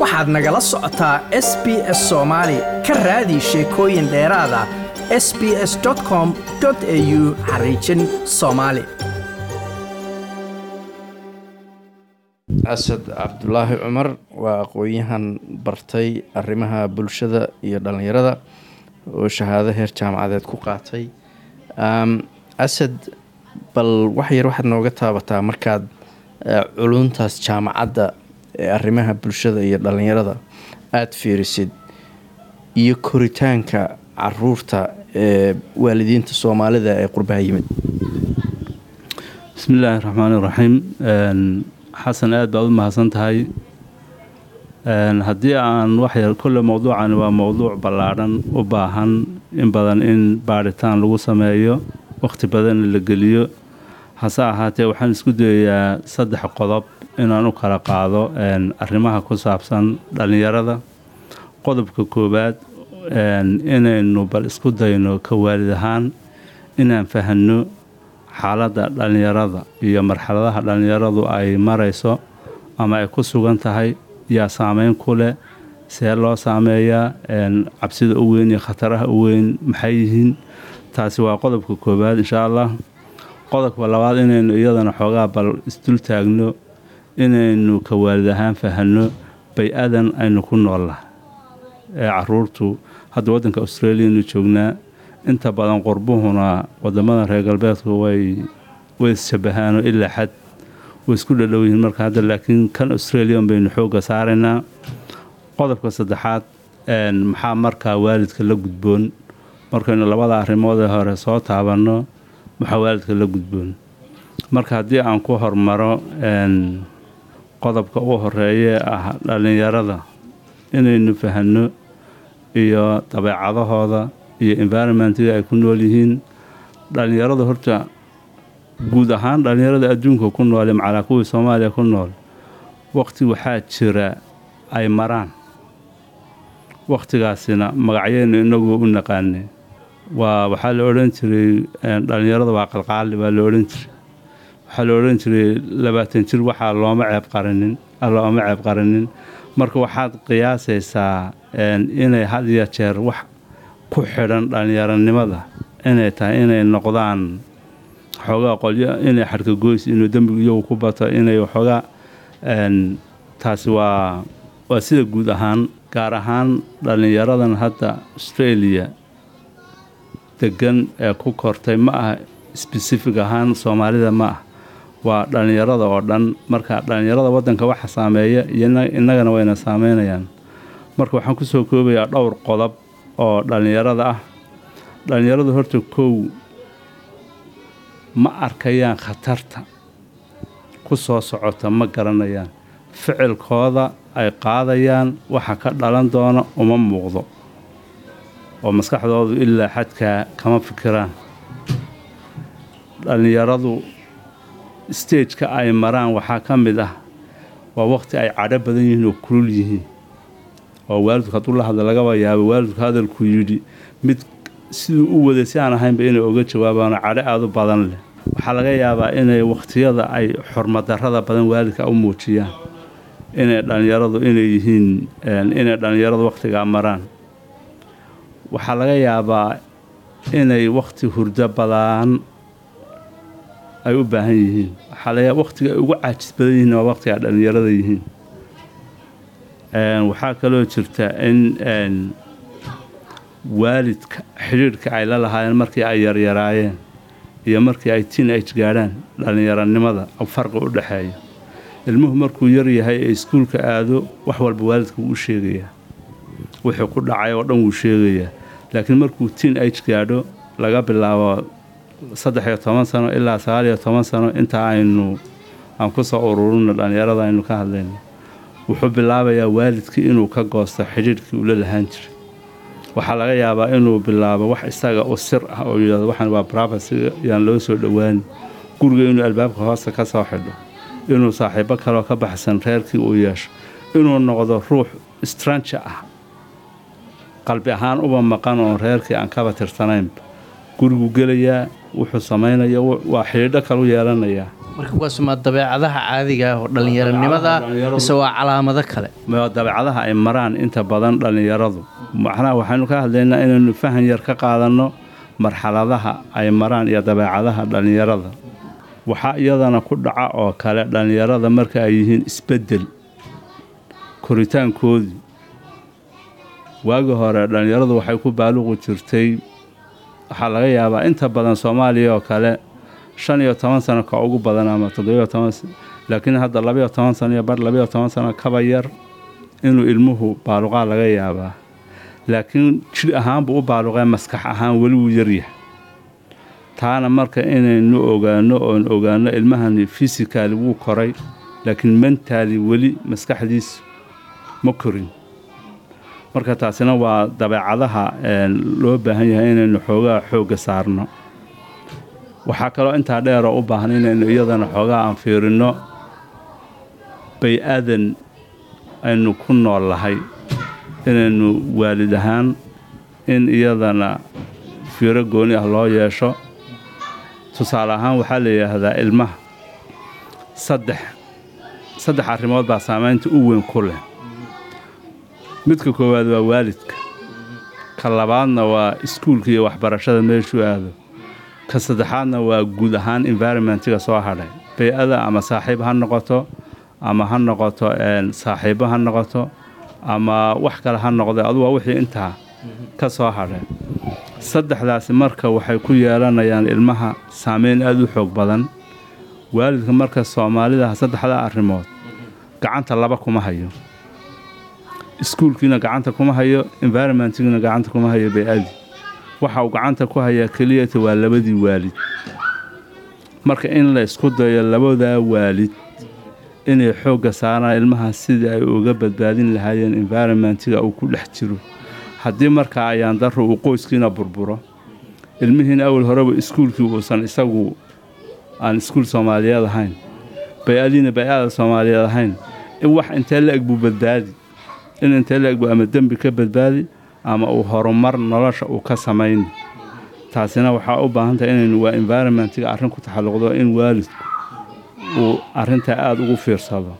waxaad nagala socotaa s b s soomaali ka raadi sheekooyin dheeraada s b s com au xariijin soomaali asad cabdulaahi cumar waa aqoon-yahan bartay arrimaha bulshada iyo dhallinyarada oo shahaado heer jaamacadeed ku qaatay. Asad bal wax yar waxaad nooga taabataa markaad culuntaas jaamacadda ee arrimaha bulshada iyo dhallinyarada. Aada fiirisid. Iyo koritaanka carruurta ee waalidiinta soomaalida ee qurbaha yimid. Bismi illaahi raxmaan iraxiim xasan aada baad u mahadsan tahay haddii aan waxyar kolle mowduucani waa mowduuc ballaadhan u baahan in badan in baadhitaan lagu sameeyo wakhti badanna la geliyo. Hase ahaatee waxaan isku dayayaa saddex qodob inaan u kala qaado arrimaha ku saabsan dhallinyarada qodobka koowaad inaynu bal isku dayno ka waalid ahaan inaan fahanno xaaladda dhallinyarada iyo marxaladaha dhallinyaradu ay marayso ama ay ku sugan tahay. Yaa saameyn ku leh see loo saameeyaa cabsida u weyn iyo khataraha u weyn maxay yihiin? Taasi waa qodobka koowaad insha allah. Qodobka labaad inaynu iyadana xoogaa bal isdul taagno inaynu ka waalid ahaan fahanno bay-adan aynu ku noollahay ee caruurtu. Hadda waddanka australianu joognaa inta badan qurbuhuna waddamada reer galbeedku way isshabahaano ilaa xad way isku dhadhow yihiin marka hadda laakiin kan australian baynu xoogga saaraynaa. Qodobka saddexaad maxaa markaa waalidka la gudboon? Markaynu labada arrimood ee hore soo taabanno maxaa waalidka la gudboon? Marka haddii aan ku hormaro qodobka u horeeye ah dhallinyarada inaynu fahanno iyo dabeecadahooda iyo environmentiga ay ku nool yihiin. Dhallinyarada horta guud ahaan dhallinyarada adduunka ku noole macalaa kuwii soomaaliya ku nool waqti waxaa jira ay maraan. Wakhtigaasina magacyeynu inagu u naqaanay. Waa waxaa la odhan jiray dhallinyarada waa qalqaali baa la odhan jiray waxaa la odhan jiray labaatan jir waxaa looma ceeb qarinin looma ceeb qarinin. Marka waxaad qiyaasaysaa inay had iyo jeer wax ku xidhan dhallinyaronimada inay tahay inay noqdaan xoogaa qolyo inay xarkagoys inuu dembigu iyagu ku bato inay waxoogaa taasi waa waa sida guud ahaan gaar ahaan dhallinyaradan hadda australia degan ee ku kortay ma aha sbesifig ahaan soomaalida ma ah waa dhallinyarada oo dhan. Marka dhallinyarada waddanka waxa saameeya iyo innagana wayna saameynayaan marka waxaan ku soo koobayaa dhowr qodob oo dhallinyarada ah. Dhallinyaradu horta kow ma arkayaan khatarta ku soo socota ma garanayaan. Ficilkooda ay qaadayaan waxa ka dhalan doona uma muuqdo. Oo maskaxdoodu ilaa xadkaa kama fikiraan. Dhallinyaradu stageka ay maraan waxaa ka mid ah waa waqti ay cadho badan yihiin oo kulul yihiin. Oo waalidku hadduu la hadla lagaba yaabo waalidku hadalku yidhi mid siduu u waday si aan ahaynba inay oga jawaabaano cadho aada u badan leh. Waxaa laga yaabaa inay wakhtiyada ay xormadarrada badan waalidka u muujiyaan inay dhallinyaradu inay yihiin inay dhallinyaradu wakhtigaa maraan. Waxaa laga yaabaa inay wakhti hurdo badaan ay u baahan yihiin. Waxaa ay ugu caajis badan yihiin waa wakhtiga dhallinyarada yihiin. Waxaa kaloo jirta in waalidka xidhiidhka ay la lahaayeen markii ay yaryaraayeen iyo markii ay tiin age gaadhaan dhallinyaronimada farqi u dhexeeya ilmuhu markuu yar yahay ee iskuulka aado wax walba waalidka wuu u sheegayaa. Wuxuu ku dhacay oo dhan wuu sheegayaa. Laakiin markuu tiin age gaadho laga bilaabo saddex iyo toban sano ilaa sagaal iyo toban sano intaa aynu aan ku soo ururino dhallinyarada aynu ka hadlayno wuxuu bilaabayaa waalidkii inuu ka goosto xidhiidhkii ula lahaan jiray. Waxaa laga yaabaa inuu bilaabo wax isaga u sir ah oo yidhahdo waxaan waa bravacyga yaan loo soo dhowaani guriga inuu albaabka hoosta ka soo xidho inuu saaxiibo kaloo ka baxsan reerkii uu yeesho inuu noqdo ruux strange ah. Qalbi ahaan uba maqan oo reerkii aan kaba tirsanaynba gurigu gelayaa wuxuu samaynaya waa xidhiidho kalu yeelanayaa. Marka kuwaasuma dabeecadaha caadiga ah oo dhallinyaronimada mise waa calaamado kale? Dabeecadaha ay maraan inta badan dhallinyaradu. Macnaha waxaynu ka hadlaynaa inaynu fahan yar ka qaadanno marxaladaha ay maraan iyo dabeecadaha dhallinyarada. Waxaa iyadana ku dhaca oo kale dhallinyarada marka ay yihiin isbeddel koritaankoodii waagi hore dhallinyaradu waxay ku baaluqi jirtay waxaa laga yaabaa inta badan soomaaliya oo kale shan iyo toban sano ka ugu badan ama toddobiyo toban laakiin hadda labayo toban sano iyo bar labayo toban sano kaba yar inuu ilmuhu baaluqaa laga yaabaa. Laakiin jir ahaan buu u baaluqee maskax ahaan weli wuu yaryahay taana marka inaynu ogaano oon ogaano ilmahani fisikaali wuu koray laakiin mentaali weli maskaxdiisu ma korin marka taasina waa dabeecadaha loo baahan yahay inaynu xoogaa xoogga saarno. Waxaa kaloo intaa dheeroo u baahan inaynu iyadana xoogaa aan fiirinno bay-adan aynu ku nool lahay. Inaynu waalid ahaan in iyadana fiiro gooni ah loo yeesho. Tusaale ahaan waxaa la yidhaahdaa ilmaha saddex saddex arrimood baa saamaynta u weyn ku leh midka koowaad waa waalidka. Ka labaadna waa iskuulka iyo waxbarashada meeshuu aado. Ka saddexaadna waa guud ahaan environmentiga soo hadhay. Bay-ada ama saaxiib ha noqoto ama ha noqoto saaxiibo ha noqoto ama wax kale ha noqdo adu waa wixii intaa ka soo hadhay. Saddexdaasi marka waxay ku yeelanayaan ilmaha saameyn aada u xoog badan. Waalidka marka soomaalida saddexda arrimood gacanta laba kuma hayo iskuulkiina gacanta kuma hayo environmentigiina gacanta kuma hayo bay-adii waxa uu gacanta ku hayaa keliyata waa labadii waalid. Marka in la isku dayo labadaa waalid inay xoogga saaraan ilmaha sidii ay uga badbaadin lahaayeen environmentiga uu ku dhex jiro. Haddii markaa ayaan daro uu qoyskiina burburo ilmihiina awal horeba iskuulkii uusan isagu aan iskuul soomaaliyeed ahayn bay-adiina bay-ada soomaaliyeed ahayn wax intee la eg buu badbaadi in intee la eg buu ama dembi ka badbaadi ama uu horumar nolosha uu ka samayni taasina waxaa u baahan tahay inaynu waa environmentiga arrin ku taxalluqdo in waalidku uu arrintaa aada ugu fiirsado.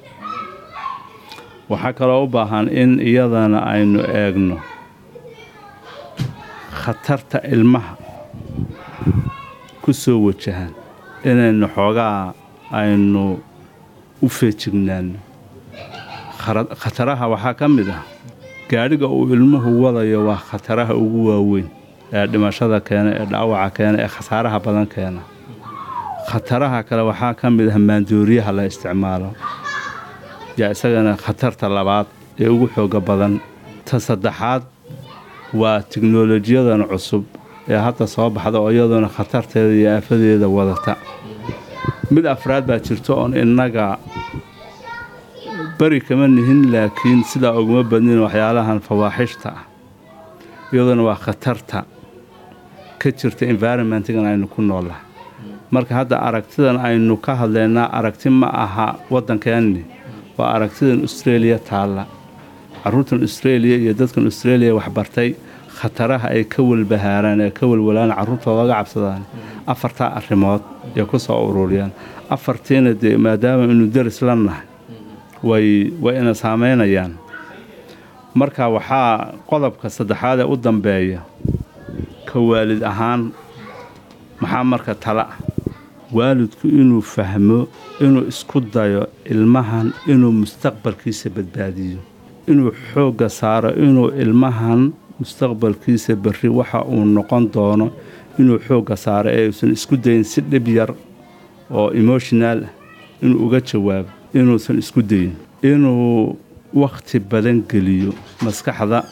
Waxaa kaloo u baahan in iyadana aynu eegno khatarta ilmaha ku soo wajahaan inaynu xoogaa aynu u feejignaano khataraha waxaa ka mid ah. Gaadhiga uu ilmuhu wadayo waa khataraha ugu waaweyn ee dhimashada keena ee dhaawaca keena ee khasaaraha badan keena. Khataraha kale waxaa ka mid ah maandooriyaha la isticmaalo yaa isagana khatarta labaad ee ugu xooga badan. Ta saddexaad waa tiknolojiyadan cusub ee hadda soo baxda oo iyaduna khatarteeda iyo aafadeeda wadata. Mid afraad baa jirto oon innaga bari kama nihin laakiin sidaa uguma badnin waxyaalahan fawaaxishta ah. Iyaduna waa khatarta. Ka jirta environmentigan aynu ku noolahay marka hadda aragtidan aynu ka hadlaynaa aragti ma aha waddankeenni waa aragtidan australia taalla. Caruurtan australia iyo dadkan australia waxbartay khataraha ay ka walbahaaraan ee ka walwalaan carruurtooda ga cabsadaan afartaa arrimood ee ku soo ururiyaan. Afartiina dee maadaama inu deris la nahay way way ina saameynayaan. Marka waxaa qodobka saddexaad ee u dambeeya ka waalid ahaan maxaa marka tala? Waalidku inuu fahmo inuu isku dayo ilmahan inuu mustaqbalkiisa badbaadiyo. Inuu xoogga saaro inuu ilmahan mustaqbalkiisa berri waxa uu noqon doono inuu xoogga saaro ee uusan isku dayin si dhib yar oo emotional ah. Inuu uga jawaabo inuusan isku dayin inuu wakhti badan geliyo maskaxda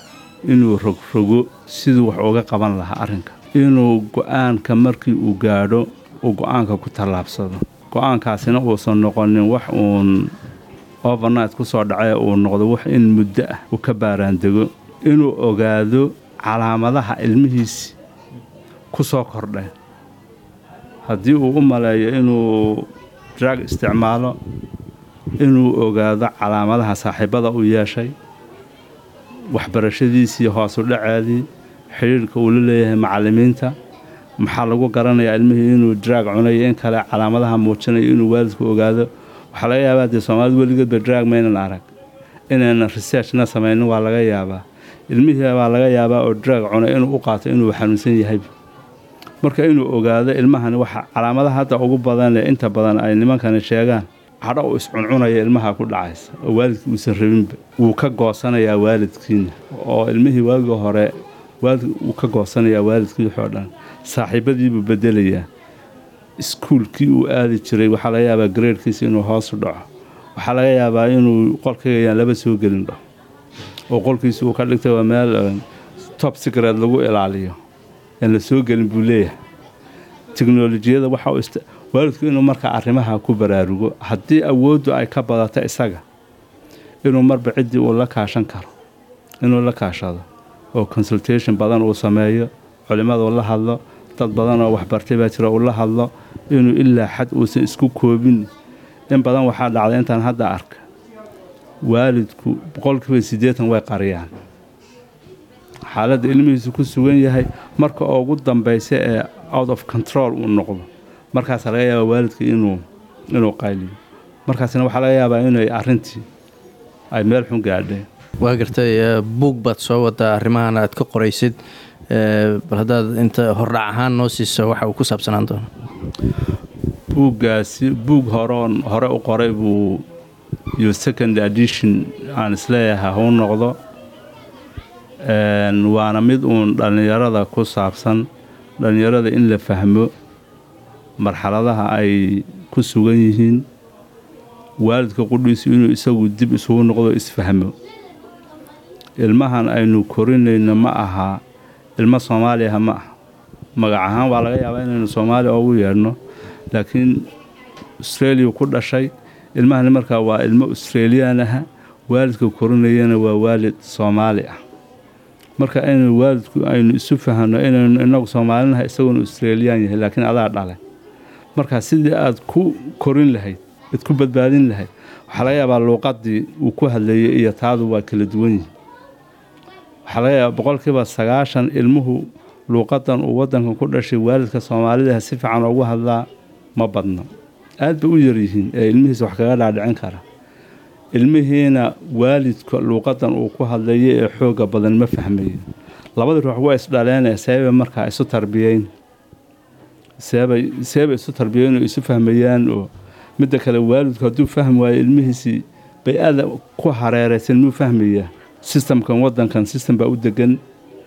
inuu rogrogo siduu wax uga qaban lahaa arrinka inuu go'aanka markii uu gaadho uu go'aanka ku tallaabsado. Go'aankaasina uusan noqonin wax uun overnight ku soo dhacay uu noqdo wax in muddo ah uu ka baaraandego inuu ogaado calaamadaha ilmihiisi ku soo kordhay. Haddii uu u maleeyo inuu drug isticmaalo inuu ogaado calaamadaha saaxiibada uu yeeshay waxbarashadiisii hoosu dhaceedii xidhiirhka uu la leeyahay macallimiinta. Maxaa lagu garanayaa ilmihii inuu drag cunayo in kale calaamadaha muujinayo inuu waalidku ogaado? Waxaa laga yaabaa dee soomaalida weligeedba drag maynan arag. Inaynan researchna samaynin waa laga yaabaa. Ilmihii baa laga yaabaa oo drag cunay inuu u qaato inuu xanuunsan yahay. Marka inuu ogaado ilmahani waxa calaamadaha hadda ugu badan ee inta badan ay nimankani sheegaan uu iscuncunaya ilmaha ku dhacaysa oo waalidkii uusan rabinba wuu ka goosanayaa waalidkiina oo ilmihii waagii hore wuu ka goosanayaa waalidkii waxoo dhan saaxiibadiibuu bedelayaa iskuulkii uu aadi jiray waxaa laga yaabaa gradekiisa inuu hoosu dhaco. Waxaa laga yaabaa inuu qolkayayaan laba soo gelin dhaho oo qolkiisa uu ka dhigtay waa meel top secret lagu ilaaliyo. Aan la soo gelin buu leeyahay. Teknolojiyada waxa waalidku inuu markaa arrimaha ku baraarugo haddii awooddu ay ka badato isaga inuu marba ciddii uu la kaashan karo inuu la kaashado oo consultation badan uu sameeyo culimmadu la hadlo dad badan oo waxbartay baa jira uu la hadlo inuu ilaa xad uusan isku koobin. In badan waxaa dhacday intaan hadda arka waalidku boqolkiiba siddeetan way qariyaan. Xaaladda ilmihiisu ku sugan yahay marka ugu dambaysa ee out of control uu noqdo markaasaa laga yaabaa waalidka inuu inuu qayliyo markaasna waxaa laga yaabaa inay arrintii ay meel xun gaadheen waa gartay buug baad soo wadaa arrimahan aad ka qoraysid. Bal haddaad inta hordhac ahaan noo siiso waxa uu ku saabsanaan doono. Buuggaasi buug horoon hore u qoray buu iyo second edition aan is leeyahay hau noqdo. Waana mid uun dhallinyarada ku saabsan dhallinyarada in la fahmo marxaladaha ay ku sugan yihiin waalidka qudhiisu inuu isagu dib isugu noqdo isfahmo. Ilmahan aynu korinayno ma aha ilmo soomaaliyaha ma aha. Magac ahaan waa laga yaabaa inaynu soomaaliya ugu yeedhno laakiin australia ku dhashay. Ilmahani markaa waa ilmo australiyaan aha waalidka korinayana waa waalid soomaali ah. Marka aynu waalidku aynu isu fahanno inaynu inagu soomaalinaha isaguna australiyaan yahay laakiin adaa dhalay markaa sidii aad ku korin lahayd aad ku badbaadin lahayd waxaa laga yaabaa luuqadii uu ku hadlayay iyo taadu waa kala duwan yihiin waxaa laga yaabaa boqolkiiba sagaashan ilmuhu luuqadan uu wadankan ku dhashay waalidka soomaalidaha si fiican ugu hadlaa ma badno aad bay u yaryihiin ee ilmihiisa wax kaga dhaadhicin kara. Ilmihiina waalidka luuqadan uu ku hadlayo ee xooga badan ma fahmayo labadii ruux waa isdhaleenee seebay markaa isu tarbiyeyn seebay seebay isu tarbiyeyn oo isu fahmayaan oo midda kale waalidku hadduu fahmi waayo ilmihiisii bay aada ku hareeraysan muu fahmayaa sistamkan wadankan sistem baa u degan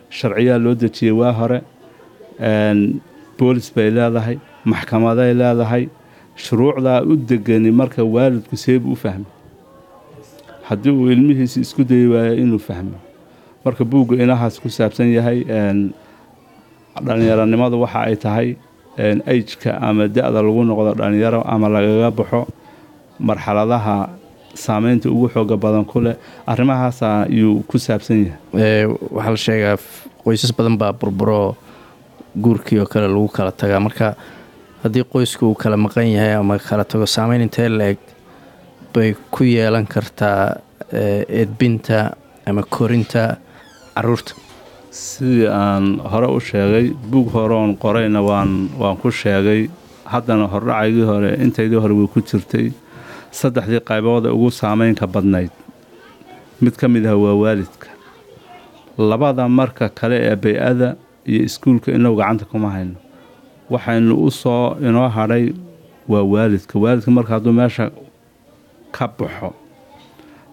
sharciyaa loo dejiyey waa hore boolis bay leedahay maxkamaday leedahay shuruucdaa u degani marka waalidku seebuu u fahmay haddii uu ilmihiisi isku dayi waayo inuu fahmo. Marka buugga inahaas ku saabsan yahay dhallinyaronimadu waxa ay tahay ajka ama da-da lagu noqdo dhallinyaro ama lagaga baxo marxaladaha saameynta ugu xooga badan ku leh arrimahaasa ayuu ku saabsan yahay. Waxaa la sheegaa qoysas badan baa burburo guurkii oo kale lagu kala tagaa. Marka haddii qoysku uu kala maqan yahay ama kala tago saameyn intee la-eg bay ku yeelan kartaa edbinta ama korinta carruurta sidii aan hore u sheegay buug horoon qorayna waan waan ku sheegay. Haddana hordhacaygii hore intaydii hore way ku jirtay. Saddexdii qaybood ee ugu saameynka badnayd. Mid ka mid ah waa waalidka. Labada marka kale ee bay-ada iyo iskuulka inagu gacanta kuma hayno. Waxaynu u soo inoo hadhay waa waalidka. Waalidka marka hadduu meesha ka baxo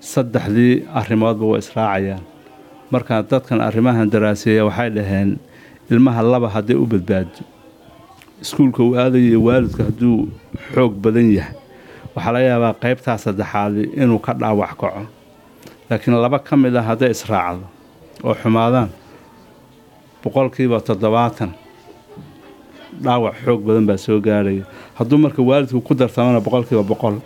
saddexdii arrimoodba waa israacayaan marka dadkan arrimahan daraaseeya waxay dhaheen ilmaha laba hadday u badbaado iskuulka uu aadayo waalidka hadduu xoog badan yahay waxaa laga yaabaa qaybtaa saddexaadi inuu ka dhaawac kaco. Laakiin laba ka mid ah hadday israacdo oo xumaadaan boqolkiiba toddobaatan dhaawac xoog badan baa soo gaarhaya hadduu marka waalidku ku darsamana boqolkiiba boqol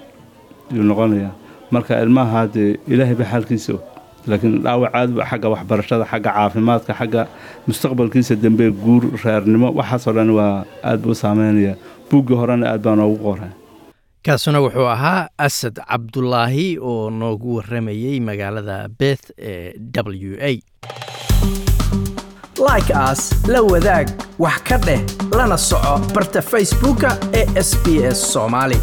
yuu noqonayaa. Marka ilmaha dee ilaahayba xaalkiisa og laakiin dhaawac aad xagga waxbarashada xagga caafimaadka xagga mustaqbalkiisa dambe guur reernimo waxaasoo dhan waa aad buu u saameynayaa. Buuggii horena aad baa noogu qoray kaasuna wuxuu ahaa asad cabdulaahi oo noogu waramayey magaalada beth ee w a. Like aas la wadaag wax ka dheh lana soco barta facebooka ee sb s soomaali